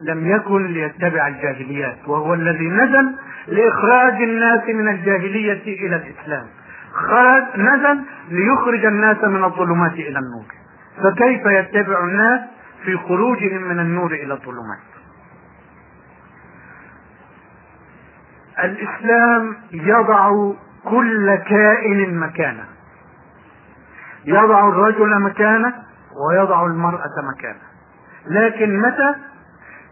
لم يكن ليتبع الجاهليات وهو الذي نزل لإخراج الناس من الجاهلية إلى الإسلام. خرج نزل ليخرج الناس من الظلمات إلى النور. فكيف يتبع الناس في خروجهم من النور إلى الظلمات؟ الإسلام يضع كل كائن مكانه. يضع الرجل مكانه ويضع المرأة مكانه. لكن متى؟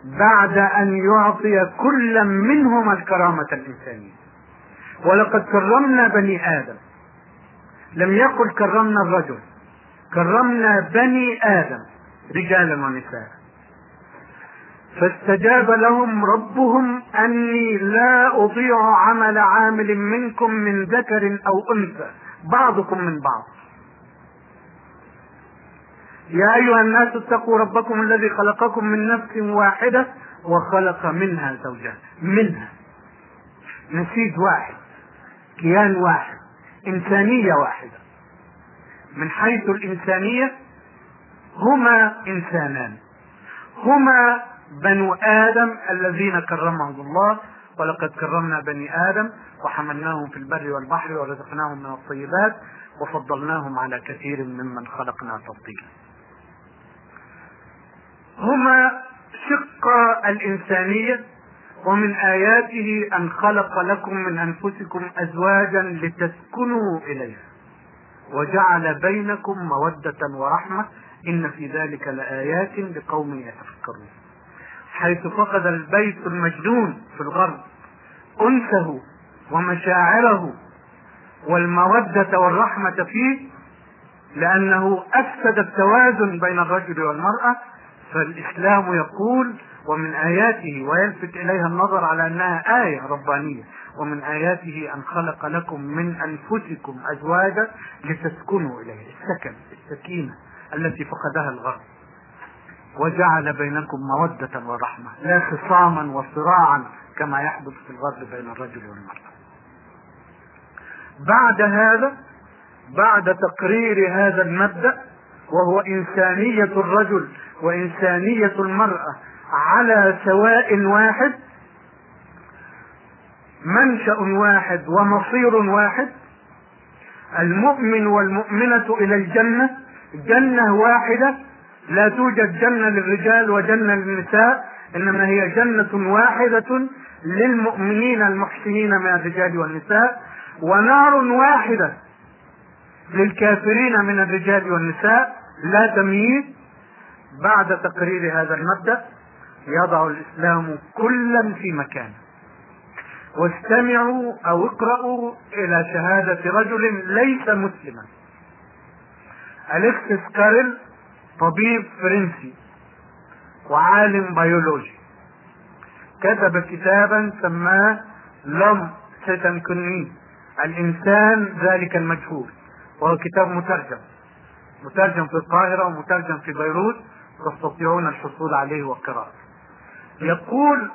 بعد أن يعطي كل منهما الكرامة الإنسانية. ولقد كرمنا بني آدم. لم يقل كرمنا الرجل كرمنا بني آدم رجالا ونساء. فاستجاب لهم ربهم أني لا أضيع عمل عامل منكم من ذكر أو أنثى بعضكم من بعض. يا أيها الناس اتقوا ربكم الذي خلقكم من نفس واحدة وخلق منها زوجها. منها. نسيج واحد. كيان واحد. إنسانية واحدة. من حيث الإنسانية هما إنسانان. هما بنو آدم الذين كرمهم الله. ولقد كرمنا بني آدم وحملناهم في البر والبحر ورزقناهم من الطيبات وفضلناهم على كثير ممن خلقنا تفضيلا هما شق الإنسانية ومن آياته أن خلق لكم من أنفسكم أزواجا لتسكنوا إليها وجعل بينكم مودة ورحمة إن في ذلك لآيات لقوم يتفكرون. حيث فقد البيت المجنون في الغرب أنسه ومشاعره والمودة والرحمة فيه لأنه أفسد التوازن بين الرجل والمرأة فالإسلام يقول ومن آياته ويلفت إليها النظر على أنها آية ربانية ومن آياته أن خلق لكم من أنفسكم أزواجا لتسكنوا إليها السكن السكينة التي فقدها الغرب. وجعل بينكم مودة ورحمة لا خصاما وصراعا كما يحدث في الغرب بين الرجل والمرأة. بعد هذا بعد تقرير هذا المبدأ وهو إنسانية الرجل وإنسانية المرأة على سواء واحد منشأ واحد ومصير واحد المؤمن والمؤمنة إلى الجنة جنة واحدة لا توجد جنة للرجال وجنة للنساء إنما هي جنة واحدة للمؤمنين المحسنين من الرجال والنساء ونار واحدة للكافرين من الرجال والنساء لا تمييز بعد تقرير هذا المبدأ يضع الإسلام كلا في مكانه. واستمعوا أو اقرأوا إلى شهادة رجل ليس مسلما. أليكسيس كارل طبيب فرنسي وعالم بيولوجي. كتب كتابا سماه L'homme, cet inconnu الإنسان ذلك المجهول. وهو كتاب مترجم. مترجم في القاهرة ومترجم في بيروت. تستطيعون الحصول عليه وقراءته يقول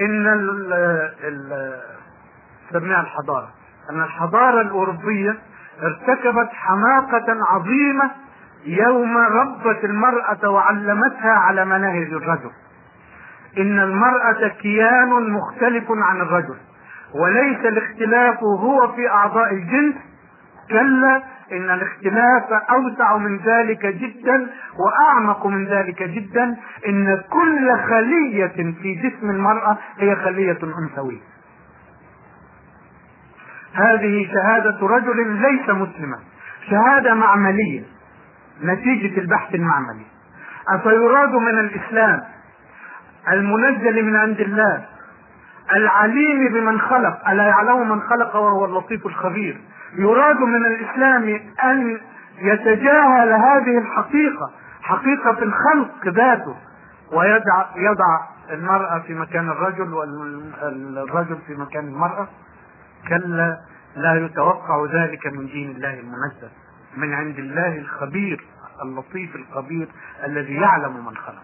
إن سميها الحضارة أن الحضارة الأوروبية ارتكبت حماقة عظيمة يوم ربت المرأة وعلمتها على مناهج الرجل. إن المرأة كيان مختلف عن الرجل وليس الاختلاف هو في أعضاء الجنس كلا إن الاختلاف أوسع من ذلك جدا وأعمق من ذلك جدا إن كل خلية في جسم المرأة هي خلية أنثوية. هذه شهادة رجل ليس مسلما. شهادة معملية نتيجة البحث المعملي. أفيراد من الإسلام المنزل من عند الله العليم بمن خلق ألا يعلم من خلق وهو اللطيف الخبير. يراد من الإسلام أن يتجاهل هذه الحقيقة حقيقة الخلق ذاته ويضع يضع المرأة في مكان الرجل والرجل في مكان المرأة. كلا لا يتوقع ذلك من دين الله المنزل من عند الله الخبير اللطيف الخبير الذي يعلم من خلق.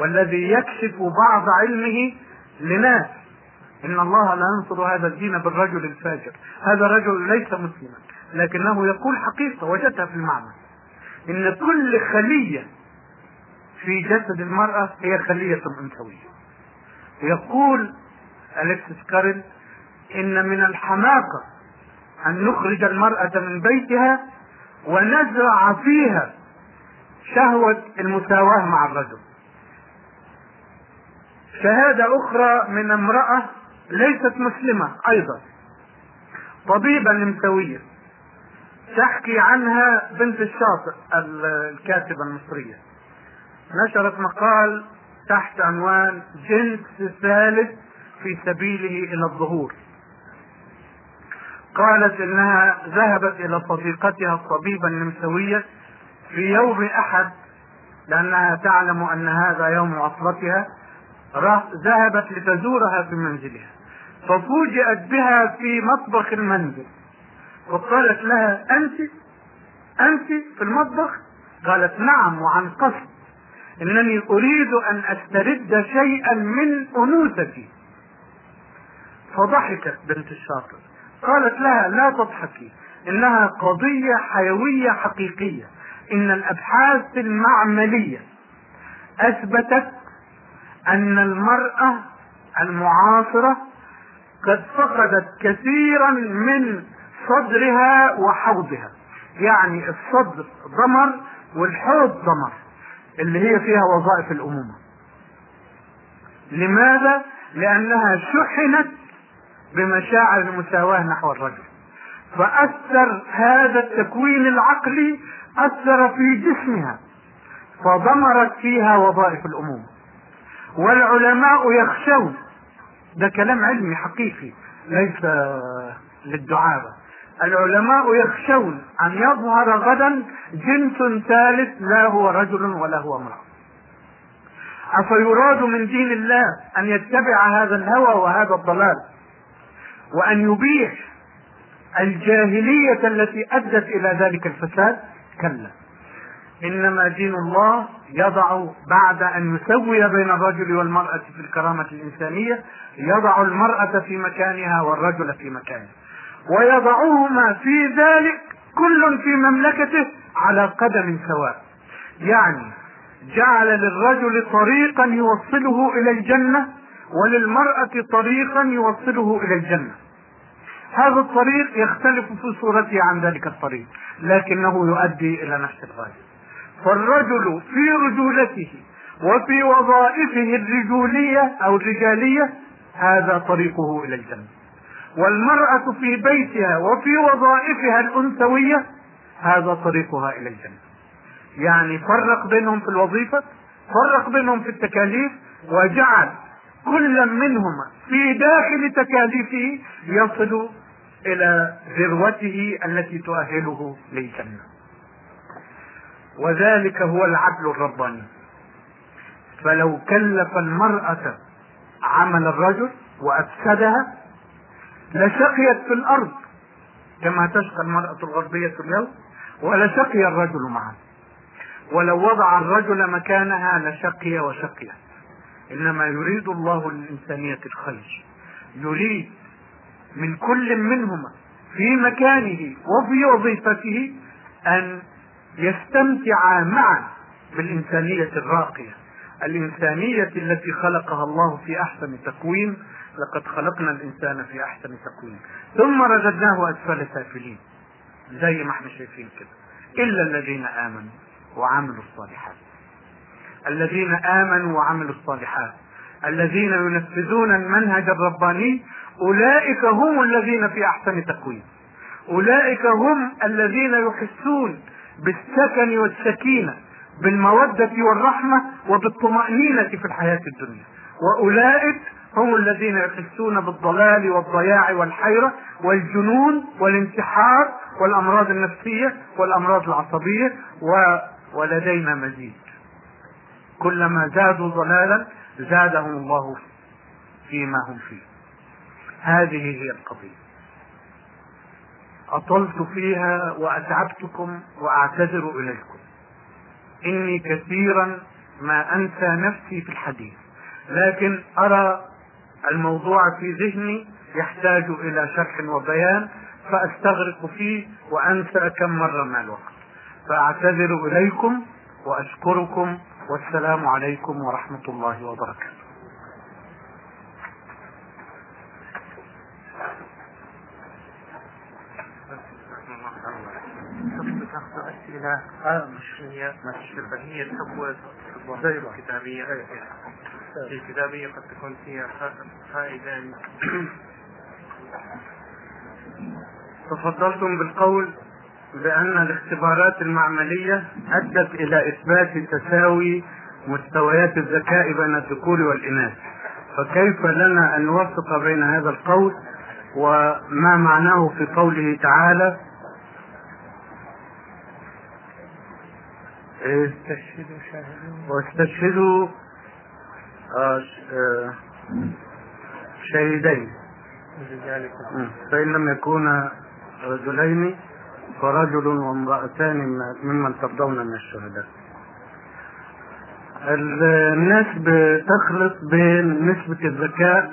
والذي يكشف بعض علمه لناس. إن الله لا ينصر هذا الدين بالرجل الفاجر. هذا رجل ليس مسلما لكنه يقول حقيقة وجدتها في المعنى. إن كل خلية في جسد المرأة هي خلية أنثوية. يقول أليكسيس كارل إن من الحماقة أن نخرج المرأة من بيتها ونزرع فيها شهوة المساواة مع الرجل. شهادة أخرى من امرأة ليست مسلمة أيضا. طبيبة نمساوية. تحكي عنها بنت الشاطئ الكاتبة المصرية. نشرت مقال تحت عنوان جنس ثالث في سبيله إلى الظهور. قالت إنها ذهبت إلى صديقتها الطبيبة النمساوية في يوم أحد لأنها تعلم أن هذا يوم عطلتها ذهبت لتزورها في منزلها ففوجئت بها في مطبخ المنزل وقالت لها أنت؟ أنت في المطبخ؟ قالت نعم وعن قصد إنني أريد أن أسترد شيئا من أنوثتي. فضحكت بنت الشاطر قالت لها لا تضحكي إنها قضية حيوية حقيقية إن الأبحاث المعملية أثبتت أن المرأة المعاصرة قد فقدت كثيرا من صدرها وحوضها. يعني الصدر ضمر والحوض ضمر اللي هي فيها وظائف الأمومة. لماذا؟ لأنها شحنت بمشاعر المساواة نحو الرجل. فأثر هذا التكوين العقلي أثر في جسمها فضمرت فيها وظائف الأمومة. والعلماء يخشون. ده كلام علمي حقيقي ليس للدعابة. العلماء يخشون أن يظهر غدا جنس ثالث لا هو رجل ولا هو امرأة. أفيراد من دين الله أن يتبع هذا الهوى وهذا الضلال وأن يبيح الجاهلية التي أدت إلى ذلك الفساد؟ كلا. إنما دين الله يضع بعد أن يسوي بين الرجل والمرأة في الكرامة الإنسانية يضع المرأة في مكانها والرجل في مكانه. ويضعهما في ذلك كل في مملكته على قدم سواء. يعني جعل للرجل طريقا يوصله إلى الجنة وللمرأة طريقا يوصله إلى الجنة. هذا الطريق يختلف في صورته عن ذلك الطريق لكنه يؤدي إلى نفس الغاية. فالرجل في رجولته وفي وظائفه الرجولية أو الرجالية هذا طريقه إلى الجنة. والمرأة في بيتها وفي وظائفها الأنثوية هذا طريقها إلى الجنة. يعني فرق بينهم في الوظيفة فرق بينهم في التكاليف وجعل كل منهما في داخل تكاليفه يصل إلى ذروته التي تؤهله للجنة. وذلك هو العدل الرباني. فلو كلف المرأة عمل الرجل وأفسدها لشقيت في الأرض كما تشقى المرأة الغربية اليوم ولشقي الرجل معها. ولو وضع الرجل مكانها لشقي وشقي. إنما يريد الله للانسانيه الخير يريد من كل منهما في مكانه وفي وظيفته أن يستمتع معا بالإنسانية الراقية الإنسانية التي خلقها الله في أحسن تقويم لقد خلقنا الإنسان في أحسن تقويم ثم رددناه أسفل سافلين. زي ما إحنا شايفين كده. إلا الذين آمنوا وعملوا الصالحات. الذين آمنوا وعملوا الصالحات. الذين ينفذون المنهج الرباني أولئك هم الذين في أحسن تقويم أولئك هم الذين يحسون بالسكن والسكينة بالمودة والرحمة وبالطمأنينة في الحياة الدنيا. وأولئك هم الذين يحسون بالضلال والضياع والحيرة والجنون والانتحار والأمراض النفسية والأمراض العصبية و ولدينا مزيد. كلما زادوا ضلالا زادهم الله فيما هم فيه. هذه هي القضية. أطلت فيها وأتعبتكم وأعتذر إليكم. إني كثيرا ما أنسى نفسي في الحديث لكن أرى الموضوع في ذهني يحتاج إلى شرح وبيان فأستغرق فيه وأنسى كم مرة مع الوقت. فأعتذر إليكم وأشكركم والسلام عليكم ورحمة الله وبركاته. أسئلة مش هي الحقوة الكتابية. الكتابية قد تكون فيها فائدة. تفضلتم بالقول بأن الاختبارات المعملية أدت إلى إثبات تساوي مستويات الذكاء بين الذكور والإناث. فكيف لنا أن نوفق بين هذا القول وما معناه في قوله تعالى استشهدوا شاهدين. واستشهدوا آه، آه، شهيدين. فإن لم يكونا رجلين فرجل وامرأتان ممن ترضون من الشهداء. الناس بتخلط بين نسبة الذكاء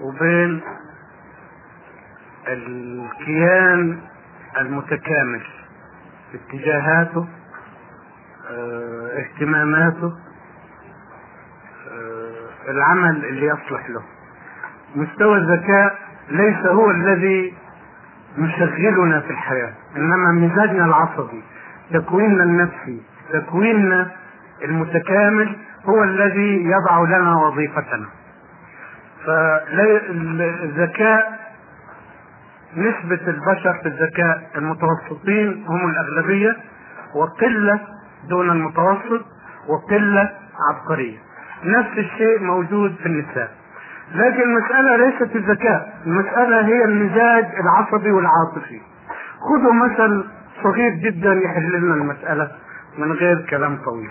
وبين الكيان المتكامل اتجاهاته. آه اهتماماته آه العمل اللي يصلح له. مستوى الذكاء ليس هو الذي يشغلنا في الحياة إنما مزاجنا العصبي تكويننا النفسي تكويننا المتكامل هو الذي يضع لنا وظيفتنا. فالذكاء نسبة البشر في الذكاء المتوسطين هم الأغلبية وقلة دون المتوسط وقلة عبقرية. نفس الشيء موجود في النساء. لكن المسألة ليست الذكاء المسألة هي المزاج العصبي والعاطفي. خذوا مثل صغير جدا يحل لنا المسألة من غير كلام طويل.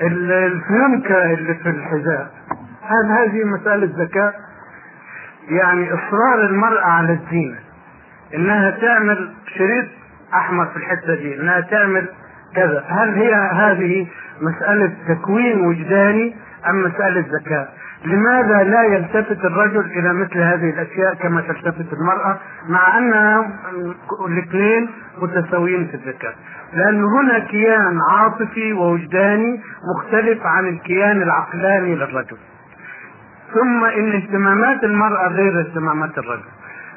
الفيونكة اللي في الحذاء هل هذه مسألة ذكاء؟ يعني إصرار المرأة على الزينة. إنها تعمل شريط أحمر في الحتة دي إنها تعمل كذا. هل هي هذه مسألة تكوين وجداني أم مسألة ذكاء؟ لماذا لا يلتفت الرجل إلى مثل هذه الأشياء كما تلتفت المرأة مع أنها الاثنين متساويين في الذكاء؟ لأن هنا كيان عاطفي ووجداني مختلف عن الكيان العقلاني للرجل. ثم إن اهتمامات المرأة غير اهتمامات الرجل.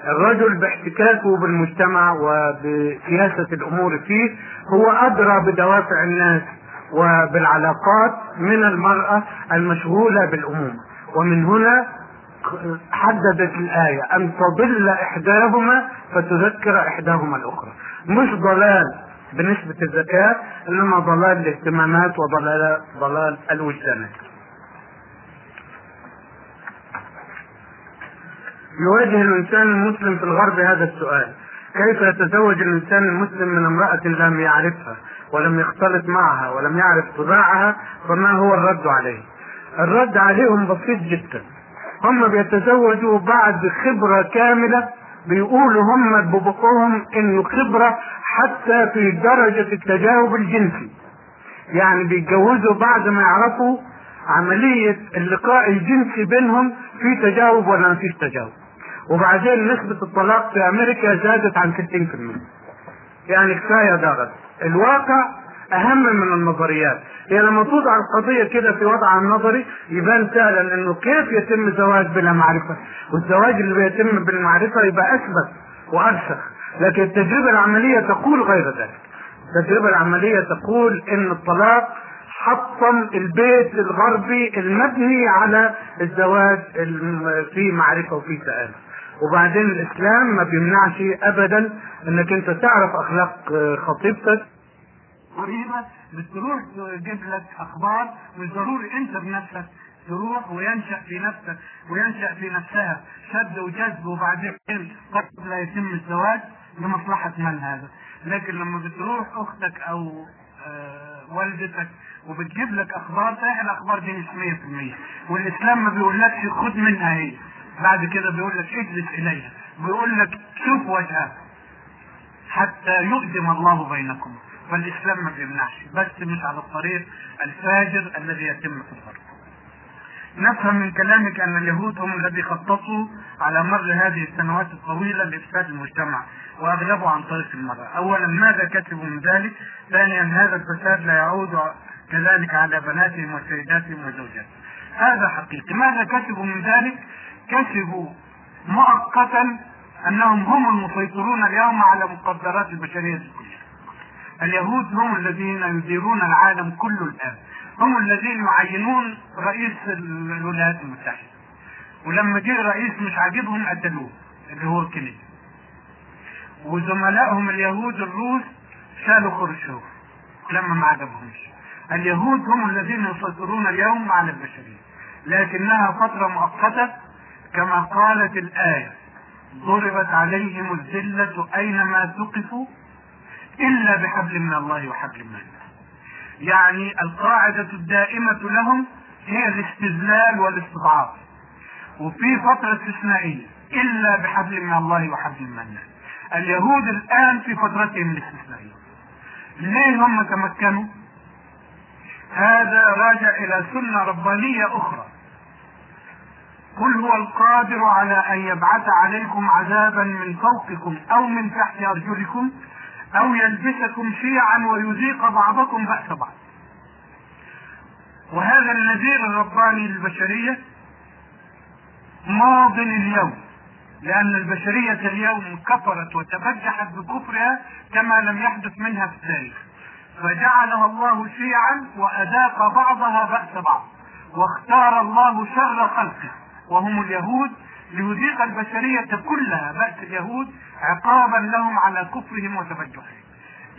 الرجل باحتكاكه بالمجتمع وبسياسة الأمور فيه هو أدرى بدوافع الناس وبالعلاقات من المرأة المشغولة بالامومه ومن هنا حددت الآية أن تضل إحداهما فتذكر إحداهما الأخرى. مش ضلال بنسبة الذكاء إنما ضلال الاهتمامات وضلال ضلال الوجدانات. يواجه الإنسان المسلم في الغرب هذا السؤال. كيف يتزوج الإنسان المسلم من امرأة لم يعرفها ولم يختلط معها ولم يعرف طباعها فما هو الرد عليه؟ الرد عليهم بسيط جدا. هم بيتزوجوا بعد خبرة كاملة بيقولوا هم ببقهم إنه خبرة حتى في درجة التجاوب الجنسي. يعني بيتجوزوا بعد ما يعرفوا عملية اللقاء الجنسي بينهم في تجاوب ولا ما فيش تجاوب. وبعدين نسبة الطلاق في أمريكا زادت عن 60% يعني كفاية ضغط الواقع أهم من النظريات. هي لما توضع القضية كده في وضعها النظري يبان فعلا إنه كيف يتم الزواج بلا معرفة. والزواج اللي بيتم بالمعرفة يبقى أثبت وأرسخ. لكن التجربة العملية تقول غير ذلك. التجربة العملية تقول إن الطلاق حطم البيت الغربي المبني على الزواج في معرفة وفي سآلة وبعدين الإسلام ما بيمنعش ابدا إنك أنت تعرف أخلاق خطيبتك. قريبة بتروح تجيب لك أخبار مش ضروري أنت بنفسك تروح وينشأ في نفسك وينشأ في نفسها شد وجذب وبعدين قد لا يتم الزواج لمصلحة من هذا. لكن لما بتروح أختك أو آه والدتك وبتجيب لك أخبار صحيح الأخبار دي مش 100% والإسلام ما بيقولكش خد منها هي. بعد كده بيقول لك اجلس إليها. بيقول لك شوف وجهها. حتى يؤدم الله بينكم. فالإسلام ما بيمنعش. بس مش على الطريق الفاجر الذي يتم في الغرب نفهم من كلامك أن اليهود هم الذي خططوا على مر هذه السنوات الطويلة لإفساد المجتمع وأغلبوا عن طريق المرأة. اولا ماذا كسبوا من ذلك؟ ثانيا هذا الفساد لا يعود كذلك على بناتهم وسيداتهم وزوجاتهم. هذا حقيقي. ماذا كسبوا من ذلك؟ كسبوا مؤقتا أنهم هم المسيطرون اليوم على مقدرات البشرية كلها اليهود هم الذين يديرون العالم كله الآن. هم الذين يعينون رئيس الولايات المتحدة. ولما جه رئيس مش عاجبهم قتلوه اللي هو كينيدي. وزملائهم اليهود الروس شالوا خرشوف لما ما عجبهمش. اليهود هم الذين يسيطرون اليوم على البشرية. لكنها فترة مؤقتة كما قالت الآية ضربت عليهم الذلة أينما ثقفوا إلا بحبل من الله وحبل من الله. يعني القاعدة الدائمة لهم هي الاستذلال والاستضعاف. وفي فترة استثنائيه إلا بحبل من الله وحبل من الله. اليهود الآن في فترتهم الاستثنائية. ليه هم تمكنوا؟ هذا راجع إلى سنة ربانية أخرى. قل هو القادر على أن يبعث عليكم عذابا من فوقكم أو من تحت أرجلكم أو يلبسكم شيعا ويذيق بعضكم بأس بعض. وهذا النذير الرباني للبشرية ماض اليوم لأن البشرية اليوم كفرت وتبجحت بكفرها كما لم يحدث منها في التاريخ. فجعلها الله شيعا وأذاق بعضها بأس بعض واختار الله شر خلقه. وهم اليهود ليذيق البشرية كلها بأس اليهود عقابا لهم على كفرهم وتبجحهم.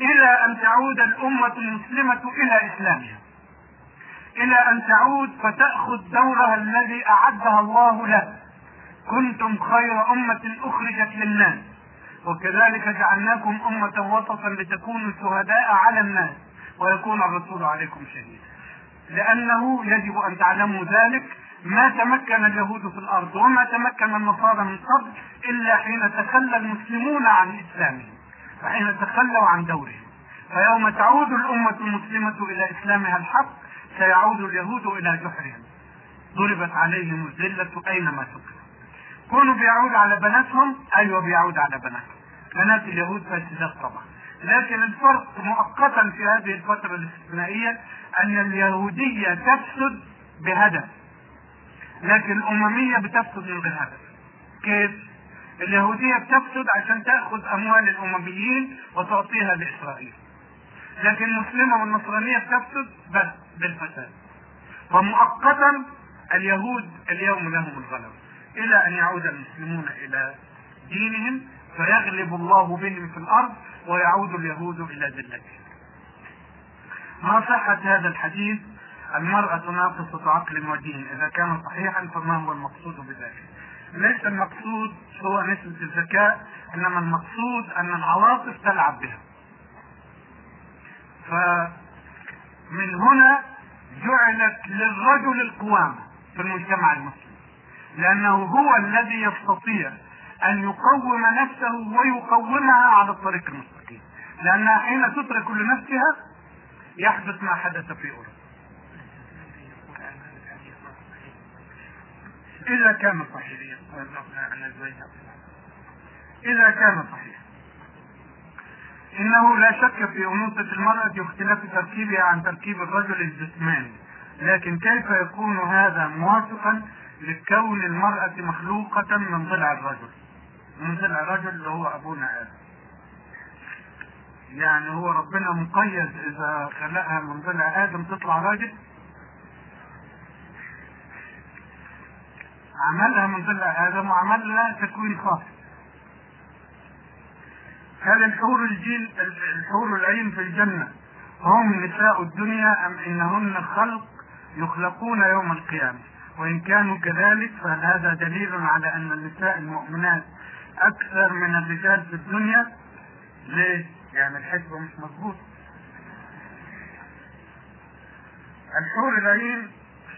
إلى أن تعود الأمة المسلمة إلى إسلامها. إلى أن تعود فتأخذ دورها الذي أعدها الله له. كنتم خير أمة أخرجت للناس. وكذلك جعلناكم أمة وسطا لتكونوا شهداء على الناس. ويكون الرسول عليكم شهيدا. لأنه يجب أن تعلموا ذلك ما تمكن اليهود في الأرض وما تمكن النصارى من قبل إلا حين تخلى المسلمون عن إسلامهم وحين تخلوا عن دورهم. فيوم تعود الأمة المسلمة إلى إسلامها الحق سيعود اليهود إلى جحرهم. ضربت عليهم الذلة أينما تقف كونه بيعود على بناتهم أيوه بيعود على بناتهم. بنات اليهود فاسدات طبعا. لكن الفرق مؤقتا في هذه الفترة الاستثنائية أن اليهودية تفسد بهدف. لكن الأممية بتفسد من غير هدف كيف؟ اليهودية بتفسد عشان تأخذ أموال الأمميين وتعطيها لإسرائيل. لكن المسلمة والنصرانية بتفسد بس بالفساد. فمؤقتا اليهود اليوم لهم الغلبة إلى أن يعود المسلمون إلى دينهم فيغلب الله بهم في الأرض ويعود اليهود إلى ذلتهم. ما صحة هذا الحديث؟ المرأة ناقصة عقل ودين إذا كان صحيحا فما هو المقصود بذلك؟ ليس المقصود هو نسبة الذكاء إنما المقصود أن العواطف تلعب بها. فمن هنا جعلت للرجل القوامة في المجتمع المسلم. لأنه هو الذي يستطيع أن يقوم نفسه ويقومها على الطريق المستقيم لأنها حين تترك لنفسها يحدث ما حدث في أوروبا إذا كان صحيح إذا كان صحيح. إنه لا شك في أنوثة المرأة واختلاف تركيبها عن تركيب الرجل الجسماني لكن كيف يكون هذا موافقا لكون المرأة مخلوقة من ضلع الرجل؟ من ضلع الرجل اللي هو أبونا آدم. يعني هو ربنا مقيد إذا خلقها من ضلع آدم تطلع راجل؟ عملها من ضلع آدم وعمل لها تكوين خاص هل الحور الجيل الحور العين في الجنة هم نساء الدنيا أم إنهن خلق يخلقون يوم القيامة وإن كانوا كذلك فهل هذا دليل على أن النساء المؤمنات أكثر من الرجال في الدنيا؟ ليه؟ يعني الحسبة مش مظبوط. الحور العين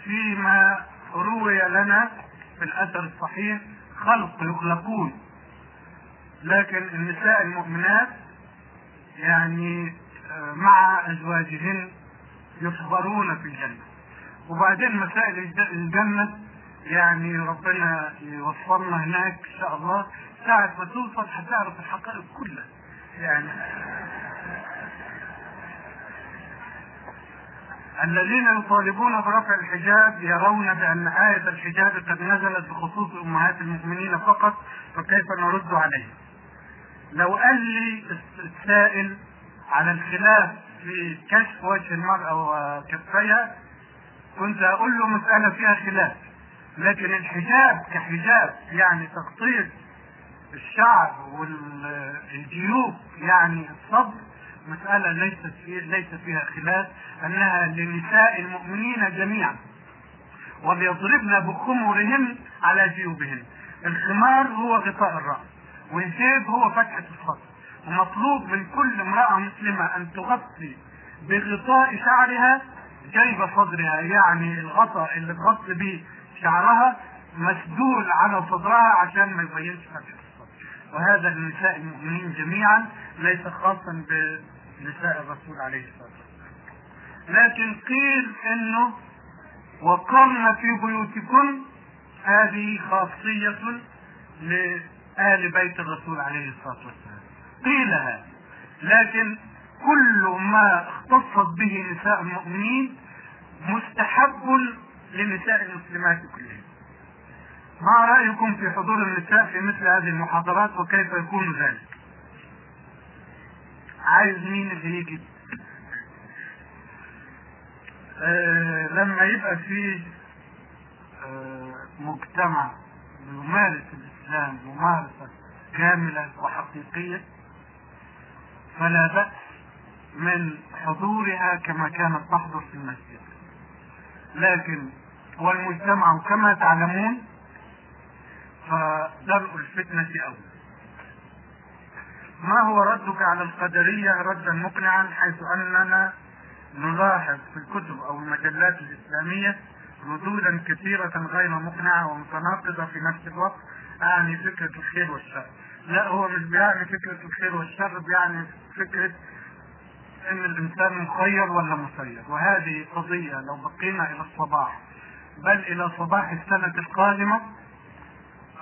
فيما روي لنا في الأثر الصحيح خلق يخلقون. لكن النساء المؤمنات يعني مع أزواجهن يصبرون في الجنة. وبعدين مسائل الجنة يعني ربنا يوصلنا هناك إن شاء الله. ساعة ما توصل هتعرف الحقائق كلها. يعني الذين يطالبون برفع الحجاب يرون بأن آية الحجاب قد نزلت بخصوص أمهات المؤمنين فقط فكيف نرد عليه لو قال لي السائل على الخلاف في كشف وجه المرأة وكفيها كنت أقول له مسألة فيها خلاف. لكن الحجاب كحجاب يعني تغطية الشعر والجيوب يعني الصدر مسألة ليست ليس فيها خلاف أنها لنساء المؤمنين جميعا وليضربن بخمرهن على جيوبهن. الخمار هو غطاء الرأس والجيب هو فتحة الصدر ومطلوب من كل امرأة مسلمة أن تغطي بغطاء شعرها جيب صدرها يعني الغطاء اللي تغطي به شعرها مسدول على صدرها عشان ما يبينش فتحة الصدر وهذا لنساء المؤمنين جميعا ليس خاصا بنساء الرسول عليه الصلاة والسلام. لكن قيل إنه وقرن في بيوتكن هذه خاصية لآل بيت الرسول عليه الصلاة والسلام. قيل هذا لكن كل ما اختصت به نساء المؤمنين مستحب لنساء المسلمات كلهن ما رأيكم في حضور النساء في مثل هذه المحاضرات وكيف يكون ذلك؟ عايز مين اللي يجي آه لما يبقى في آه مجتمع يمارس الإسلام ممارسة كاملة وحقيقية فلا بأس من حضورها كما كانت تحضر في المسجد. لكن والمجتمع كما تعلمون فدرء الفتنة أولى ما هو ردك على القدرية ردا مقنعا حيث أننا نلاحظ في الكتب أو المجلات الإسلامية ردودا كثيرة غير مقنعة ومتناقضة في نفس الوقت أعني فكرة الخير والشر. لا هو مش بيعني فكرة الخير والشر بيعني فكرة إن الإنسان مخير ولا مسير. وهذه قضية لو بقينا إلى الصباح بل إلى صباح السنة القادمة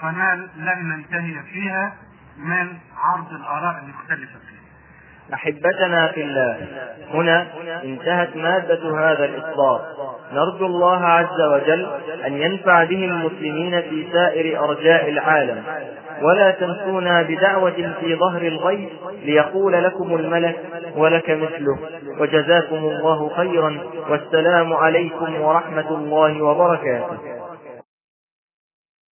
فما لن ننتهي فيها. من عرض الآراء المختلفة فيها أحبتنا في الله. هنا انتهت مادة هذا الإصدار نرجو الله عز وجل أن ينفع به المسلمين في سائر أرجاء العالم. ولا تنسونا بدعوة في ظهر الغيب ليقول لكم الملك ولك مثله. وجزاكم الله خيرا. والسلام عليكم ورحمة الله وبركاته.